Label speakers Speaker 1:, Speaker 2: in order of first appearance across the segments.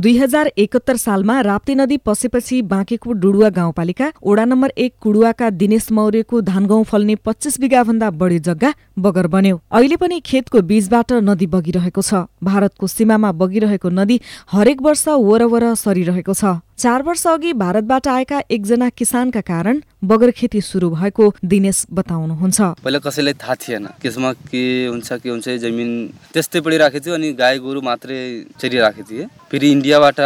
Speaker 1: दुई हजार एकहत्तर सालमा राप्ती नदी पसेपछि बाँकेको डुडुवा गाउँपालिका ओडा नम्बर एक कुडुवाका दिनेश मौर्यको धानगहुँ फल्ने पच्चिस बिघाभन्दा बढी जग्गा बगर बन्यो। अहिले पनि खेतको बीचबाट नदी बगिरहेको छ। भारतको सीमामा बगिरहेको नदी हरेक वर्ष वरवर सरिरहेको छ। चार वर्ष अघि भारतबाट आएका एकजना किसानका कारण बगर खेती सुरु भएको दिनेश बताउनुहुन्छ।
Speaker 2: पहिला कसैलाई थाहा थिएन। त्यसमा के हुन्छ के हुन्छ जमिन त्यस्तै पढिराखेको थियो अनि गाई गोरु मात्रै चरिराखेको थिएँ फेरि इन्डियाबाट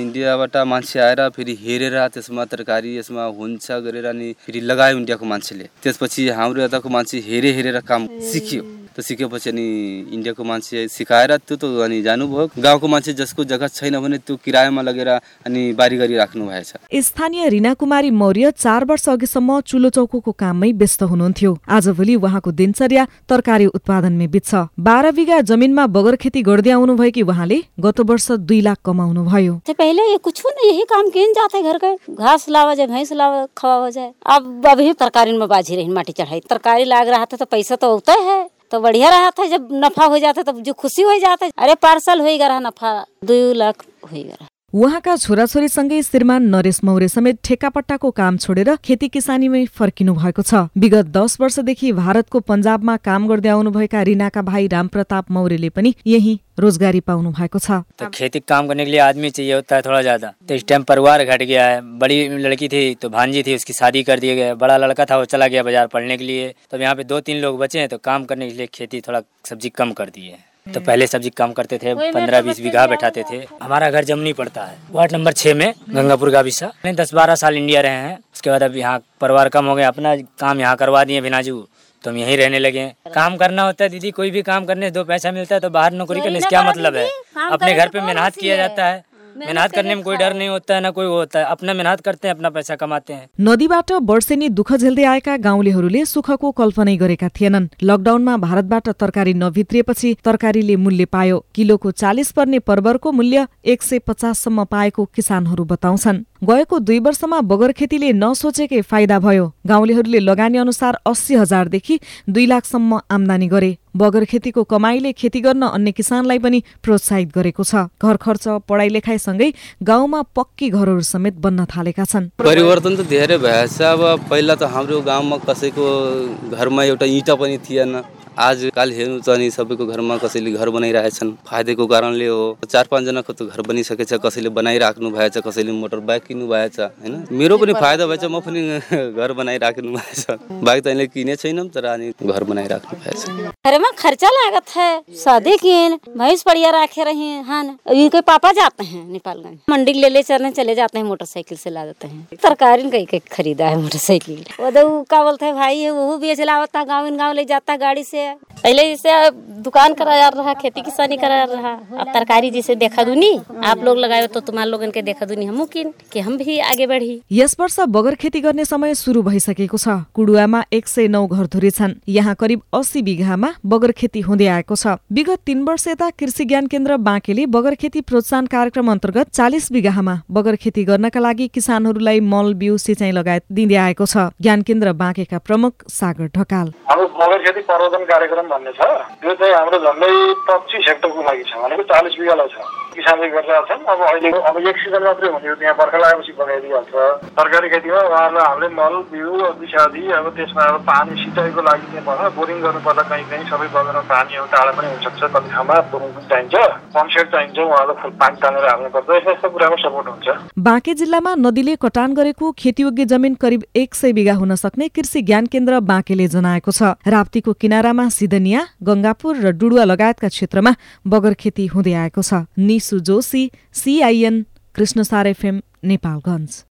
Speaker 2: इन्डियाबाट मान्छे आएर फेरि हेरेर त्यसमा तरकारी यसमा हुन्छ गरेर अनि फेरि लगायो इन्डियाको मान्छेले। त्यसपछि हाम्रो यताको मान्छे हेरे हेरेर काम सिक्यो। त्यो सिकेपछि अनि इन्डियाको मान्छे सिकाएर त्यो त अनि जानुभयो। गाउँको मान्छे जसको जग्गा छैन भने त्यो किरायामा लगेर अनि बारी गरिराख्नु भएछ।
Speaker 1: स्थानीय रिना कुमारी मौर्य चार वर्ष अघिसम्म चुलो चौकोको काममै व्यस्त हुनुहुन्थ्यो। आजभोलि उहाँको दिनचर्या तरकारी उत्पादनमै बित्छ। बाह्र बिघा जमिनमा बगर खेती गर्दै आउनुभएकी उहाँले गत वर्ष दुई लाख कमाउनु भयो
Speaker 3: पहले ये कुछ नहीं यही काम किन जाते घर के घास लावा जाए भैंस लावा खवा हो जाए अब अभी तरकारी में बाजी रही माटी चढ़ाई। तरकारी लाग रहा था तो पैसा तो होता है। तो बढ़िया रहा था, जब नफा हो जाता तब जो खुशी हो जाता। अरे, पार्सल हो गया नफा, दो लाख हो गया
Speaker 1: उहाँका छोराछोरीसँगै श्रीमान नरेश मौर्य समेत ठेक्कापट्टाको काम छोडेर खेती किसानीमै फर्किनु भएको छ। विगत दस वर्षदेखि भारतको पन्जाबमा काम गर्दै आउनुभएका रिनाका भाइ रामप्रताप मौर्यले पनि यही रोजगारी पाउनु भएको छ।
Speaker 4: खेती काम करने के लिए आदमी चाहिए होता है थोड़ा ज्यादा। तो इस टाइम परिवार घट गया है बड़ी लड़की थी तो भांजी थी उसकी शादी कर दिए गए बड़ा लड़का था वो चला गया बाजार पढ़ने के लिए। तो यहाँ पे दो तीन लोग बचे हैं तो काम करने लिए खेती थोड़ा सब्जी कम कर दिए तो पहले सब्ज़ी काम करते थे पंद्रह बीस बीघा बैठाते थे। हमारा घर जमनी पड़ता है। वार्ड नंबर छह में गंगापुर का विषा दस बारह साल इंडिया रहे हैं। उसके बाद अब यहाँ परिवार कम हो गया अपना काम यहाँ करवा दिए बिनाजू। तो हम यहीं रहने लगे काम करना होता है दीदी कोई भी काम करने से दो पैसा मिलता है तो बाहर नौकरी करने से क्या मतलब है? अपने घर पे मेहनत किया जाता है। मेहनत करने में कोही डर नहीं होता है न कोही होता है। अपना मेहनत करते हैं अपना पैसा कमाते हैं।
Speaker 1: नदीबाट वर्षेनी दुःख झेल्दै आएका गाउँलेहरूले सुखको कल्पनै गरेका थिएनन्। लकडाउनमा भारतबाट तरकारी नभित्रिएपछि तरकारीले मूल्य पायो। किलोको चालिस पर्ने पर्वरको मूल्य एक सय पचाससम्म पाएको किसानहरू बताउँछन्। गएको दुई वर्षमा बगर खेतीले नसोचेकै फाइदा भयो। गाउँलेहरूले लगानी अनुसार अस्सी हजारदेखि दुई लाखसम्म आमदानी गरे। बगर खेतीको कमाईले खेती गर्न अन्य किसानलाई पनि प्रोत्साहित गरेको छ। घर खर्च पढाइ लेखाइसँगै गाउँमा पक्की घरहरू समेत बन्न थालेका छन्।
Speaker 2: परिवर्तन त धेरै भएछ। अब पहिला त हाम्रो गाउँमा कसैको घरमा एउटा इँटा पनि थिएन। आजकाल हेर्नु छ अनि सबैको घरमा कसैले घर बनाइरहेछन् फाइदाको कारणले हो। चार पाँचजनाको त घर बनिसकेछ कसैले बनाइराख्नु भएछ कसैले मोटर बाइक किन्नु भएछ होइन मेरो पनि फाइदा भएछ, म पनि घर बनाइराख्नु भएछ बाइक त अहिले किने छैनौँ तर अनि घर बनाइराख्नु भएछ
Speaker 3: अरे में खर्चा लागत है। शादी किए भैंस बढ़िया रखे रहे हाँ इनके पापा जाते हैं नेपालगंज मंडी ले ले चलने चले जाते हैं, मोटरसाइकिल से ला देते हैं। तरकारी कहीं कहीं खरीदा है मोटरसाइकिल। वो का बोलते है, भाई है वो बेच लावता गाँव इन गाँव ले जाता गाड़ी से। पहले जैसे दुकान कराया रहा खेती किसानी कराया रहा अब तरकारी जैसे देखा दुनी आप लोग लगाए तो तुम्हारे लोगन के देखा दुनी हम कि हम भी आगे बढ़ी।
Speaker 1: यस वर्ष बगर खेती गर्ने समय सुरु भइसकेको छ। कुडुवामा एक सय नौ घरधुरी छन् यहाँ करिब अस्सी बिघामा बगर खेती हुँदै आएको छ। विगत तीन वर्ष यता कृषि ज्ञान केन्द्र बाँकेले बगर खेती प्रोत्साहन कार्यक्रम अन्तर्गत चालिस बिघामा बगर खेती गर्नका लागि किसानहरूलाई मल बिउ सिँचाइ लगायत दिँदै आएको छ। ज्ञान केन्द्र बाँकेका प्रमुख सागर ढकाल।
Speaker 5: बगर खेती प्रवर्धन कार्यक्रम भन्ने छ। त्यो चाहिँ हाम्रो झन्डै पच्चिस हेक्टरको लागि छ भनेको चालिस बिघालाई छ। किसानले गरिरहेका छन्। अब अहिले अब एक सिजन मात्रै हुने हो त्यहाँ बर्खा लागेपछि बगाइदिइहाल्छ तरकारी खेतीमा उहाँहरूलाई हामीले मल बिउ विषादी अब त्यसमा अब पानी सिँचाइको लागि भनौँ बोरिङ गर्नु पर्दा कहीँ कहीँ सबै बगानमा पानी अब टाढा पनि हुनसक्छ कति ठाउँमा बोरिङ पनि चाहिन्छ। पम्पसेट चाहिन्छ उहाँलाई फुल पानी तानेर हाल्नुपर्छ। यस्तो यस्तो कुरामा सपोर्ट हुन्छ।
Speaker 1: बाँके जिल्लामा नदीले कटान गरेको खेतीयोग्य जमिन करिब एक सय बिघा हुन सक्ने कृषि ज्ञान केन्द्र बाँकेले जनाएको छ। राप्तीको किनारामा सिधनिया गंगापुर र डुडुवा लगायतका क्षेत्रमा बगर खेती हुँदै आएको छ। Nisu Joshi CIN Krishnasar FM Nepalgunj.